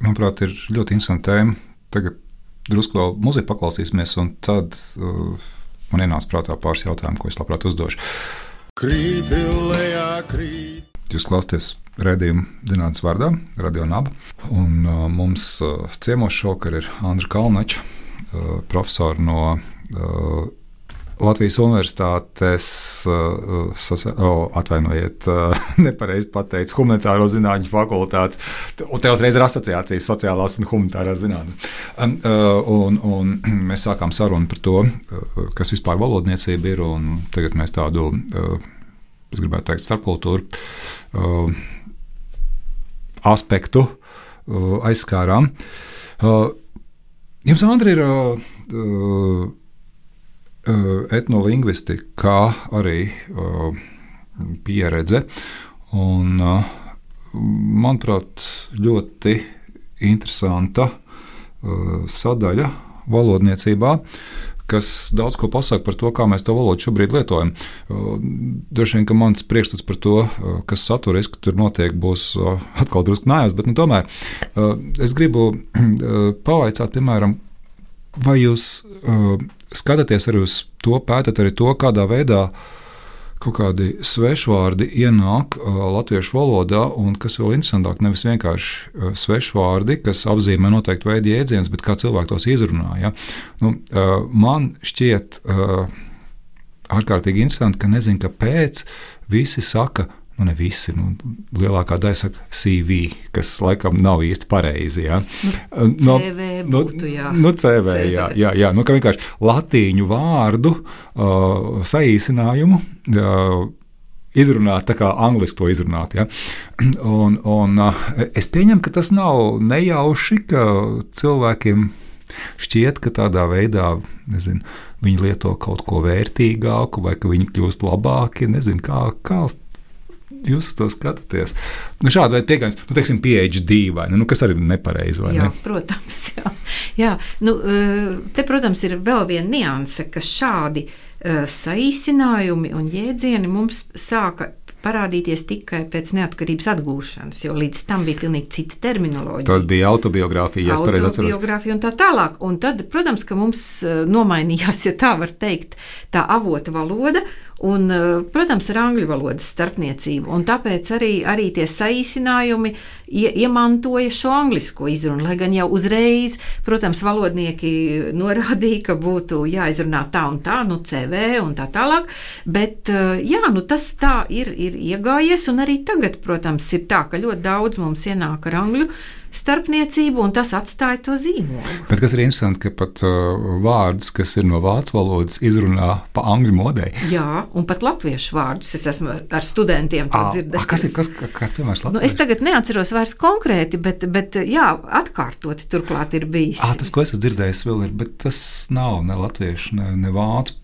manuprāt, ir ļoti interesanta tēma. Tagad drusku vēl muziku paklausīsimies, un tad uh, man ienāca prātā pāris jautājumu, ko es labprāt uzdošu. Krīt, lejā, krīt. Jūs klausāties redzējumu zinātnīs vārdā, Radio Naba. Un, uh, mums uh, ciemos šovakar ir Andra Kalnača, uh, profesora no uh, Latvijas Universitātes, oh, atvainojiet, uh, nepareizi pateicu, humanitāro zinātņu fakultātes, un te uzreiz ir asociācijas sociālās un humanitārās zinātnes. Um, uh, un, un mēs sākām sarunu par to, kas vispār valodniecība ir, un tagad mēs tādu, es gribētu teikt, starpkultūru aspektu aizskārām. Jums, Andri, ir. Eh, etnolingvistika, kā arī uh, pieredze. Un, uh, manuprāt, ļoti interesanta sadaļa valodniecībā, kas daudz ko pasaka par to, kā mēs to valodu šobrīd lietojam. Droši vien, ka mans priekšstats par to, kas saturiski tur notiek, būs atkal drusku nājās, bet nu, tomēr es gribu pavaicāt, piemēram, vai jūs skatāties arī uz to, pētat arī to, kādā veidā kaut kādi svešvārdi ienāk uh, latviešu valodā, un kas vēl interesantāk, nevis vienkārši uh, svešvārdi, kas apzīmē noteiktu veidu jēdzienus, bet kā cilvēki tos izrunā. Ja? Nu, uh, man šķiet uh, ārkārtīgi interesanti, ka nezinu, kāpēc visi saka, nu, ne visi, nu, lielākā daļa saka, CV, kas laikam nav īsti pareizi. Ja? Nu, no, CV nu, būtu, jā. Nu, CV, CV. Jā, jā, jā. Nu, ka vienkārši latīņu vārdu uh, saīsinājumu. Uh, Izrunāt tā kā angliski to izrunāt. Ja? Un, un, uh, es pieņemu, ka tas nav nejauši, ka cilvēkiem šķiet, ka tādā veidā nezinu, viņi lieto kaut ko vērtīgāku, vai ka viņi kļūst labāki. Nezinu, kā, kā jūs uz to skatāties? Nu, Šāda veida pieejams, nu, teiksim, PhD vai ne, nu, kas arī ir nepareizi. Jā, ne? protams. Jā. jā, nu, eh, te, protams, ir vēl viena nianse, ka šādi uh, saīsinājumi un jēdzieni mums sāka parādīties tikai pēc neatkarības atgūšanas, jo līdz tam bija pilnīgi cita terminoloģija. Tad bija autobiogrāfija, ja pareizi atceros. Autobiogrāfija un tā tālāk. Un tad, protams, ka mums eh, nomainījās, ja tā var teikt, tā avota valoda, Un, eh, protams, ar angļu valodas starpniecību. Un tāpēc arī, arī tie saīsinājumi ie, iemantoja šo anglisko izrunu. Lai gan jau uzreiz, protams, valodnieki norādīja, ka būtu jāizrunā tā un tā, nu, CV un tā tālāk. Bet eh, jā, nu, tas tā ir, ir iegājies. Un arī tagad, protams, ir tā, ka ļoti daudz mums ienāk ar angļu starpniecību, un tas atstāja to zīmogu. Bet kas ir interesanti, ka pat uh, vārdus, kas ir no vācu valodas, izrunā pa angļu modei. Jā, un pat latviešu vārdus es esmu ar studentiem dzirdējis. Kas ir kas, kas, piemērs latviešu? Nu, es tagad neatceros vairs konkrēti, bet, bet jā, atkārtoti turklāt ir bijis. À, tas, ko es esmu dzirdējis, vēl ir, bet tas nav ne latviešu, ne, ne vācu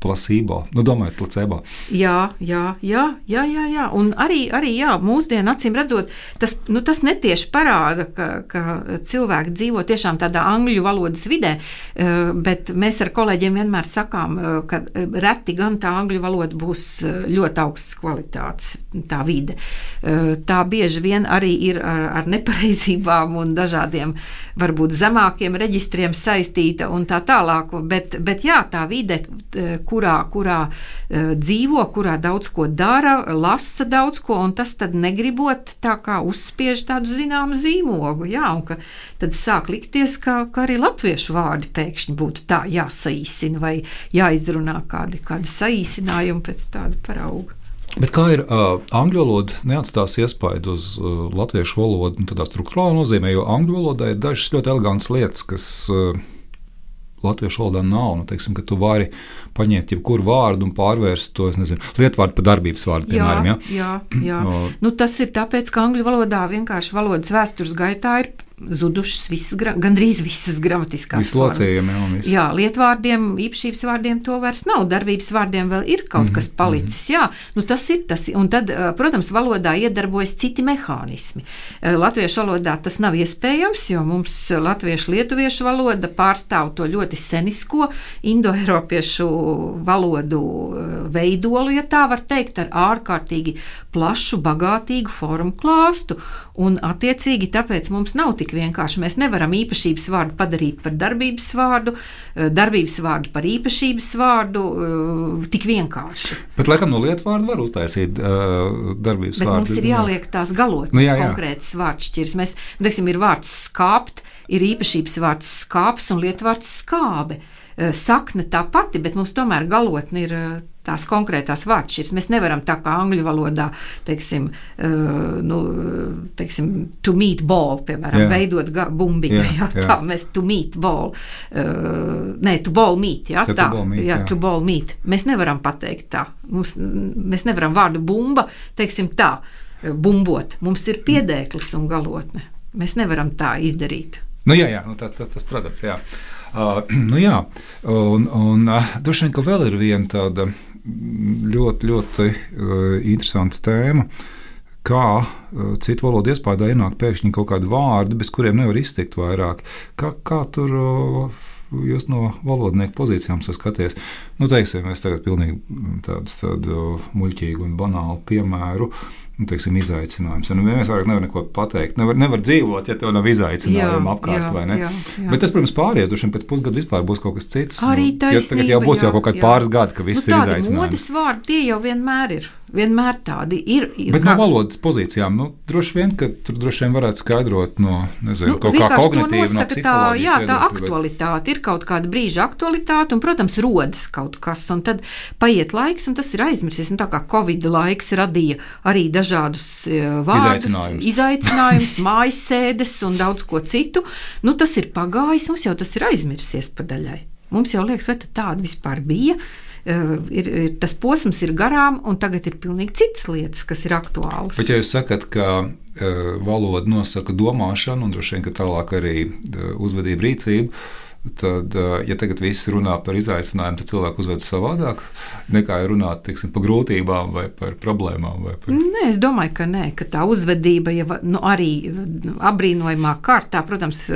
Placebo, nu, domājot, placebo. Jā, jā, jā, jā, jā, jā. un arī, arī jā, mūsdienu acīm redzot, tas, nu, tas netieši parāda, ka, ka cilvēki dzīvo tiešām tādā angļu valodas vidē, eh, bet mēs ar kolēģiem vienmēr sakām, eh, ka reti gan tā angļu valoda būs eh, ļoti augstas kvalitātes, tā vide. Tā bieži vien arī ir ar, ar nepareizībām un dažādiem, varbūt zemākiem reģistriem saistīta un tā tālāk, bet, bet jā, tā vide Eh, kurā, kurā eh, dzīvo, kurā daudz ko dara, lasa daudz ko, un tas tad negribot tā kā uzspiež tādu zināmu zīmogu. Jā, un ka tad sāk likties, ka, ka arī latviešu vārdi pēkšņi būtu tā jāsaīsina vai jāizrunā kādi, kādi saīsinājumi pēc tāda parauga. Bet kā ir uh, angļu valoda, neatstās iespaidu uz uh, latviešu valodu, nu, tādā struktūrālā nozīmē, jo angļu valodā ir dažas ļoti elegantas lietas, kas uh, latviešu valodā nav. Nu, teiksim, tu vari paņemt jebkuru vārdu un pārvērst to lietvārdu par darbības vārdu. Piemēram, jā, ja? jā, jā. O, nu, tas ir tāpēc, ka angļu valodā vienkārši valodas vēstures gaitā ir zudušas visas, gandrīz visas gramatiskās locējumi, jā. Jā, lietvārdiem, īpašības vārdiem to vairs nav. Darbības vārdiem vēl ir kaut kas palicis. Jā, nu tas ir tas. Un tad, protams, valodā iedarbojas citi mehānismi. Eh, Latviešu valodā tas nav iespējams, jo mums latviešu lietuviešu valoda pārstāv to ļoti senisko indoeiropiešu valodu eh, veidolu, ja tā var teikt, ar ārkārtīgi plašu, bagātīgu formu klāstu. Un, attiecīgi, tāpēc mums nav tik vienkārši. Mēs nevaram īpašības vārdu padarīt par darbības vārdu, eh, darbības vārdu par īpašības vārdu eh, tik vienkārši. Bet, laikam, no lietu vārdu var uztaisīt darbības Bet vārdu. mums ir jāliek tās galotnes, Nu, jā, jā. konkrētas vārdšķiras. Mēs, teiksim, ir vārds skāpt, ir īpašības vārds skāps un lietvārds skābe. Eh, Sakne tā pati, bet mums tomēr galotne ir eh, tās konkrētās vārdšķiras. Mēs nevaram tā kā angļu valodā, teiksim, eh, nu, teiksim to meet ball, piemēram, Jā. veidot bumbiņu. Jā, Jā, jā. tā mēs to meet ball, uh, nē, to ball meet, jā, To tā, ball meet, jā, jā. to ball meet. Mēs nevaram pateikt tā. Mums, mēs nevaram vārdu bumba, teiksim tā, bumbot. Mums ir piedēklis un galotne. Mēs nevaram tā izdarīt. Nu, jā, jā nu, tas, tas, tas, protams, jā. Uh, nu, jā. Un, un uh, droši vien, ka vēl ir viena tāda ļoti, ļoti uh, interesanta tēma. Kā uh, citu valodu iespējā ienāk pēkšņi kaut kādi vārdi, bez kuriem nevar iztikt vairāk? Kā, kā tur uh, jūs no valodnieku pozīcijām saskaties? Nu, teiksim, es tagad pilnīgi mm, tādu, tādu muļķīgu un banālu piemēru. Nu, teiksim, izaicinājums. Nu, mēs vairāk nevaram neko pateikt. Nevar, nevar dzīvot, ja tev nav izaicinājumu apkārt. jā, jā, jā. Bet tas, protams, pāries. Droši vien pēc pusgada vispār būs kaut kas cits. Arī nu, jo tagad jau būs jau jā, kaut kādi pāris gadi, ka viss nu, ir izaicinājums. modes vārdi, tie jau vienmēr ir. Vienmēr tādi ir. Bet kā- no valodas pozīcijām, nu, droši vien, ka tur droši vien varētu skaidrot no nezinu, Nu, kaut kā kognitīva, no tā, jā, tā viedokļa, bet- aktualitāte. Ir kaut kāda brīža aktualitāte, un, protams, rodas kaut kas, un tad paiet laiks, un tas ir aizmirsies. Un tā kā Covid laiks radīja arī dažādus eh, vārdus, Izaicinājumus. izaicinājumus mājas sēdes un daudz ko citu, nu tas ir pagājis, mums jau tas ir aizmirsies pa daļai. Mums jau liekas, vai tāda vispār bija. Uh, ir, ir, tas posms ir garām, un tagad ir pilnīgi citas lietas, kas ir aktuālas. Bet, ja jūs sakat, ka uh, valoda nosaka domāšanu, un droši vien, ka tālāk arī uh, uzvedību rīcību, tad, uh, ja tagad visi runā par izaicinājumu, tad cilvēki uzvedas savādāk nekā runāt tiksim, par grūtībām vai par problēmām. Vai par... Nē, es domāju, ka nē, ka tā uzvedība jau nu, arī apbrīnojamā kārtā, protams,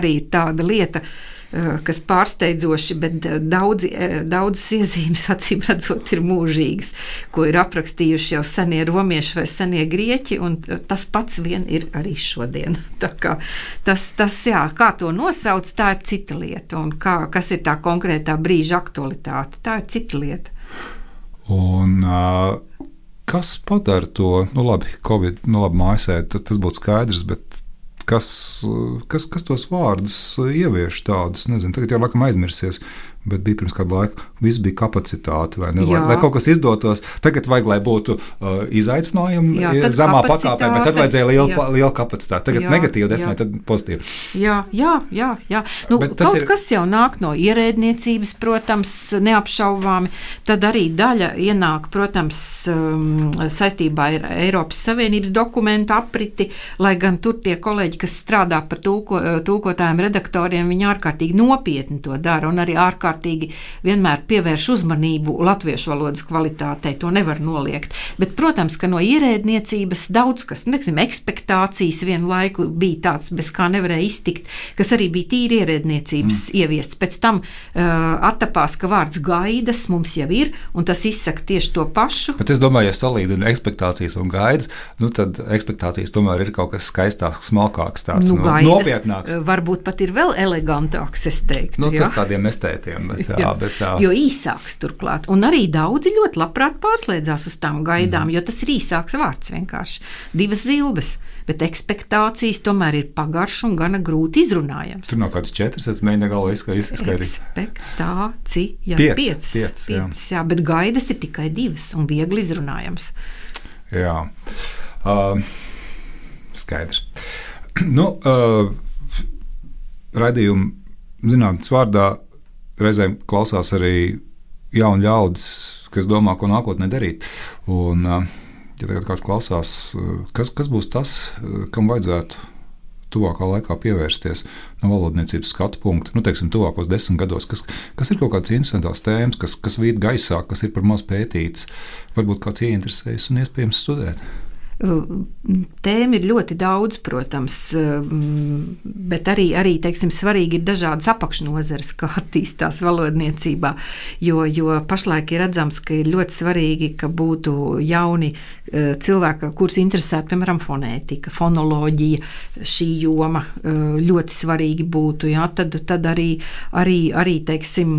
arī tāda lieta. eh, Kas pārsteidzoši, bet eh, daudzi, eh, daudzas iezīmes, acīm redzot, ir mūžīgas, ko ir aprakstījuši jau senie romieši vai senie grieķi, un eh, tas pats vien ir arī šodien. Tas, tas jā, kā to nosauc, tā ir cita lieta, un kā, kas ir tā konkrētā brīža aktualitāte, tā ir cita lieta. Un, uh, kas padara to? Nu, labi, Covid, nu, labi, mājasē, tas, tas būtu skaidrs, bet kas, kas, kas tos vārdus ievieš tādus? Nezinu, tagad jau laikam aizmirsies, bet bija pirms kāda laika. Viss bija kapacitāte, vai ne? Lai, lai kaut kas izdotos. Tagad vajag, lai būtu uh, izaicinājumi Jā, tad zemā pakāpē, bet tad vajadzēja liela, jā. liela kapacitāte. Tagad Jā, negatīvi definēt, tad pozitīvi. Jā, jā, jā. jā. Nu, Bet kaut ir... kas jau nāk no ierēdniecības, protams, neapšaubāmi. Tad arī daļa ienāk, protams, um, saistībā ar Eiropas Savienības dokumentu apriti, lai gan tur tie kolēģi, kas strādā par tulko, tulkotājiem, redaktoriem, viņi ārkārtīgi nopietni to dara un arī ārkārtīgi vienmēr pievērš uzmanību latviešu valodas kvalitātei. To nevar noliegt. Bet, protams, ka no ierēdniecības daudz kas, nu, neksim, ekspektācijas vienu laiku bija tāds, bez kā nevarēja iztikt, kas arī bija tīri ierēdniecības mm. ieviests. Pēc tam uh, attapās, ka vārds gaidas mums jau ir, un tas izsaka tieši to pašu. Bet es domāju, ja salīdzinu expectācijas un gaidas, nu, tad expectācijas tomēr ir kaut kas skaistāks, smalkāks, tāds Nu, nu, nopietnāks. uh, Varbūt pat ir vēl elegantāks, es teiktu. Nu, ja? tas tādiem estētiem, bet, jā, Jā, bet tā. Jo īsāks turklāt. Un arī daudzi ļoti labprāt pārslēdzās uz tām gaidām, mm. jo tas ir īsāks vārds vienkārši. Divas zilbes, bet ekspektācijas tomēr ir pagaršs un gana grūti izrunājams. Tur nav kāds četrs, es mēģinu galvā izskaidrot. Ekspektācija, Piec, piecas, piecas, jā. piecas, jā, bet gaidas ir tikai divas un viegli izrunājams. Jā, uh, skaidrs. Nu, uh, Radījuma zinātnes vārdā reizēm klausās arī jauni ļaudis, kas domā, ko nākotnē darīt. Un, uh, ja tagad kāds klausās, uh, kas, kas būs tas, uh, kam vajadzētu tuvākā laikā pievērsties no valodniecības skatu punkta, nu, teiksim, tuvākos desmit gados, kas, kas ir kaut kādas interesantas tēmas, kas, kas vīt gaisā, kas ir par maz pētīts, varbūt kāds ieinteresējas un iespējams studēt? Tēma ir ļoti daudz, protams, bet arī, arī teiksim, svarīgi ir dažādas apakšnozares, kā attīstās valodniecībā. Jo, jo pašlaik ir redzams, ka ir ļoti svarīgi, ka būtu jauni eh, cilvēki, kurus interesētu, piemēram, fonētika, fonoloģija, šī joma eh, ļoti svarīgi būtu. Jā, tad, tad arī, arī, arī teiksim,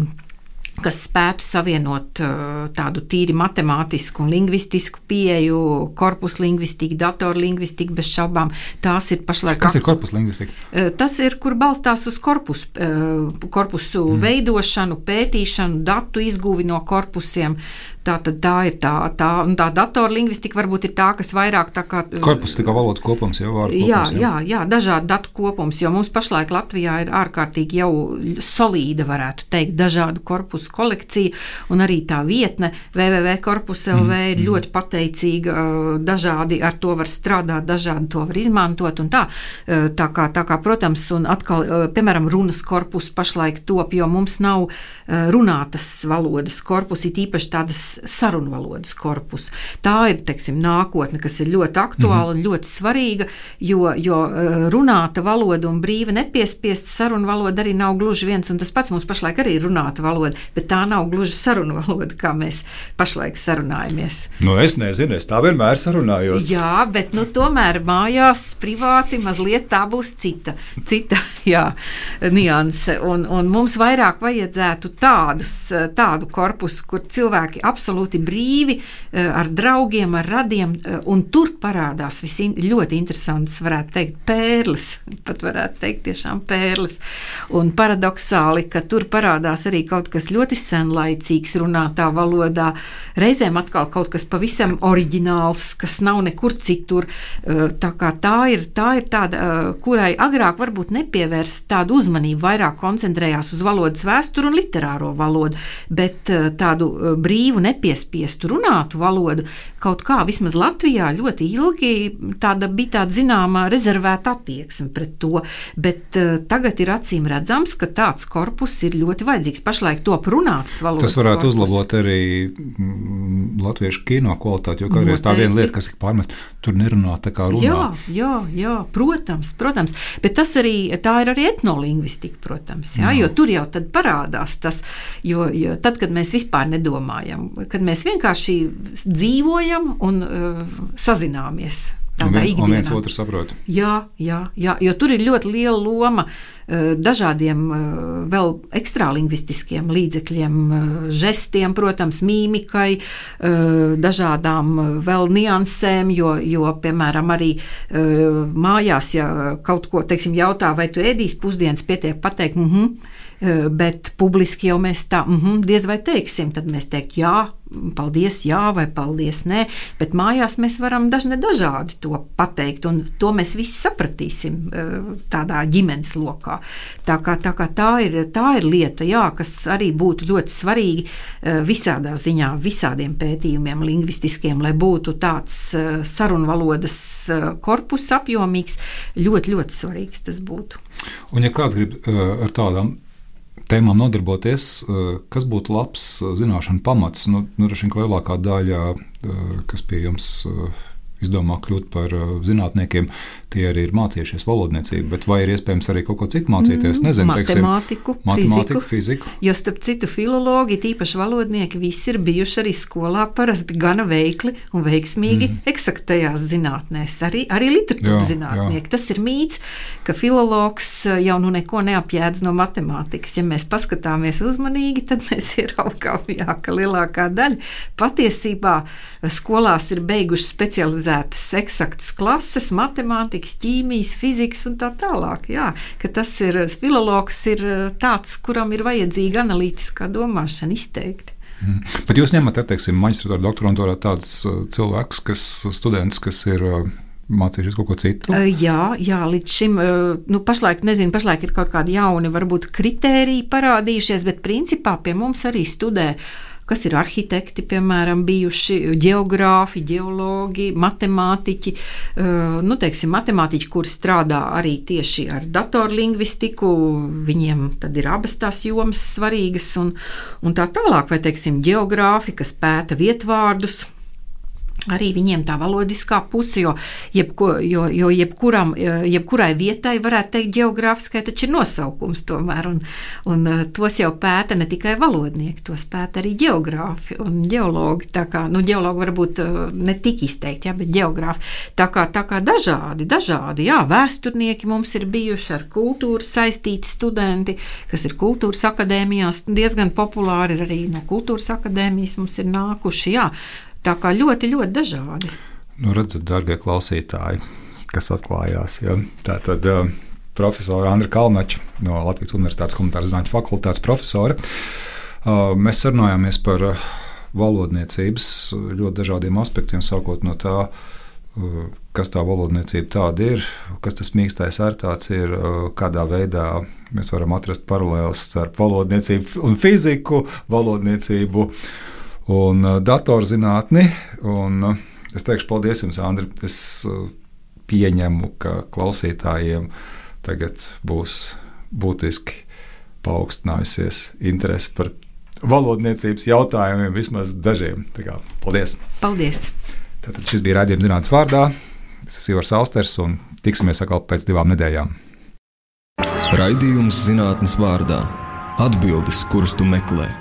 kas spētu savienot uh, tādu tīri matemātisku un lingvistisku pieeju, korpusu lingvistiku, datorlingvistiku bez šaubām. Tās ir pašlaik. Kas ir korpusu lingvistika? Uh, tas ir, kur balstās uz korpusu, uh, korpusu mm. veidošanu, pētīšanu, datu izguvi no korpusiem. Tā, tā ir tā, tā, tā datorlingvistika, varbūt ir tā, kas vairāk tā kā. Korpus, tā kā valodas kopums, jau vārdu kopums. Jā, jā, jā, dažādi datu kopums, jo mums pašlaik Latvijā ir ārkārtīgi jau solīda, varētu teikt, dažādu korpusu kolekcija, un arī tā vietne www.korpus.lv mm, ir mm. ļoti pateicīga, dažādi ar to var strādāt, dažādi to var izmantot, un tā, tā kā, tā kā protams, un atkal, piemēram, runas korpus pašlaik top, jo mums nav runātas valodas korpus, it īpaši tādas sarunvalodas korpus. Tā ir teiksim, nākotne, kas ir ļoti aktuāla mm -hmm. un ļoti svarīga, jo, jo eh, runāta valoda un brīva nepiespiesta sarunu valoda arī nav gluži viens un tas pats. Mums pašlaik arī ir runāta valoda, bet tā nav gluži sarunu valoda, kā mēs pašlaik sarunājamies. Nu, es nezinu, es tā vienmēr sarunājos. Jā, bet nu, tomēr mājās privāti mazliet tā būs cita, cita jā, nianse. Un, un mums vairāk vajadzētu tādus, tādu korpusu, kur cilvēki apsver absolūti brīvi, eh, ar draugiem, ar radiem, eh, tur parādās visi ļoti interesants, varētu teikt, pērles, pat varētu teikt, tiešām pērles. Un paradoxāli, ka tur parādās arī kaut kas ļoti senlaicīgs runātā valodā, reizēm atkal kaut kas pavisam oriģināls, kas nav nekur citur. Eh, tā tā ir, tā ir tāda, kurai agrāk varbūt nepievērst tādu uzmanību, vairāk koncentrējās uz valodas vēsturi un literāro valodu, bet tādu brīvu, nepiespiestu runātu valodu, kaut kā vismaz Latvijā ļoti ilgi tāda bija tāda zināmā rezervēta attieksme pret to, bet uh, tagad ir acīm redzams, ka tāds korpus ir ļoti vajadzīgs. Pašlaik top runāts valodas. Tas varētu korpus. uzlabot arī mm, latviešu kino kvalitāti, jo kādreiz tā viena lieta, kas ir pārmest, tur nerunā tā kā runā. Jā, jā, jā protams, protams, bet tas arī, tā ir arī etnolingvistika, protams, jā, jā. jo tur jau tad parādās tas, jo, jo tad, kad mēs vispār nedomājam, kad mēs vienkārši dzīvojam un uh, sazināmies. Tādā ikdienā. Un viens otru saprot. Jā, jā, jā, jo tur ir ļoti liela loma uh, dažādiem uh, vēl ekstralingvistiskiem līdzekļiem, žestiem, protams, mīmikai, dažādām vēl niansēm, jo, jo piemēram, arī mājās, ja kaut ko, teiksim, jautā, vai tu ēdīsi pusdienas, pietiek pateikt, mhm. Mm bet publiski jau mēs tā mm -hmm, diez vai teiksim, tad mēs teiktu, jā, paldies, jā, vai paldies, nē, bet mājās mēs varam dažne dažādi to pateikt, un to mēs visi sapratīsim eh, tādā ģimenes lokā. Tā, kā, tā, kā tā, ir, tā ir lieta, jā, kas arī būtu ļoti svarīgi eh, visādā ziņā, visādiem pētījumiem, lingvistiskiem, lai būtu tāds sarunvalodas korpus apjomīgs, ļoti, ļoti svarīgs tas būtu. Un ja kāds grib ar tādām tēmām nodarboties, eh, kas būtu labs eh, zināšanu pamats. Nu, nu, Droši vien lielākā daļa, eh, kas pie jums izdomā kļūt par zinātniekiem, tie arī ir mācījušies valodniecību, bet vai ir iespējams arī kaut ko citu mācīties? Mm, Nezinu, matemātiku, teiksim, matemātiku fiziku. fiziku. Jo starp citu filologi, tīpaši valodnieki, visi ir bijuši arī skolā parasti gana veikli un veiksmīgi mm. eksaktajās zinātnēs, arī, arī literatūras zinātnieki. Jā. Tas ir mīts, ka filologs jau nu neko neapjēdz no matemātikas. Ja mēs paskatāmies uzmanīgi, tad mēs ieraugām, jā, ka lielākā daļa patiesībā skolās ir beiguši specializēt paredzētas eksaktas klases, matemātikas, ķīmijas, fizikas un tā tālāk. Jā, tas ir filologs, ir eh, tāds, kuram ir vajadzīga analītiskā domāšana izteikti. Mm. Bet jūs ņemat, teiksim, maģistrāta, doktorantūrā tādus uh, cilvēkus, kas students, kas ir uh, mācījušies kaut ko citu? Jā, jā līdz šim, nu, pašlaik, nezinu, pašlaik ir kaut kādi jauni, varbūt, kritēriji parādījušies, bet principā pie mums arī studē kas ir arhitekti, piemēram, bijuši geogrāfi, geologi, matemātiķi. Nu, teiksim, matemātiķi, kur strādā arī tieši ar datorlingvistiku, viņiem tad ir abas tās jomas svarīgas un, un tā tālāk, vai, teiksim, geogrāfi, kas pēta vietvārdus Arī viņiem tā valodiskā puse, jo, jebko, jo, jo jebkuram, jebkurai vietai, varētu teikt, geogrāfiskai taču ir nosaukums tomēr. Un, un eh, tos jau pēta ne tikai valodnieki, tos pēta arī geogrāfi un geologi. Tā kā, nu, geologi varbūt eh, ne tik izteikti, jā, bet geogrāfi. Tā kā, tā kā dažādi, dažādi, jā, vēsturnieki mums ir bijuši ar kultūru saistīti studenti, kas ir kultūras akadēmijās diezgan populāri, arī no kultūras akadēmijas mums ir nākuši, jā Tā kā ļoti, ļoti dažādi. Nu, redzat, darbie klausītāji, kas atklājās. Ja? Tā tad uh, profesora Andra Kalnača no Latvijas Universitātes humanitāras zinātņu fakultātes profesora. Uh, mēs sarunājāmies par uh, valodniecības ļoti dažādiem aspektiem, sākot no tā, uh, kas tā valodniecība tāda ir, kas tas mīkstais ārtāts ir, uh, kādā veidā mēs varam atrast paralēlus starp valodniecību un fiziku, valodniecību un uh, datorzinātni. Un, uh, es teikšu paldies jums, Andri. Es uh, pieņemu, ka klausītājiem tagad būs būtiski paaugstinājusies interese par valodniecības jautājumiem, vismaz dažiem. Kā, paldies! Paldies! Tātad šis bija raidījums zinātnīs vārdā. Es esmu Ivars Austers un tiksimies atkal pēc divām nedēļām. Raidījums zinātnīs vārdā - atbildes, kuras tu meklē.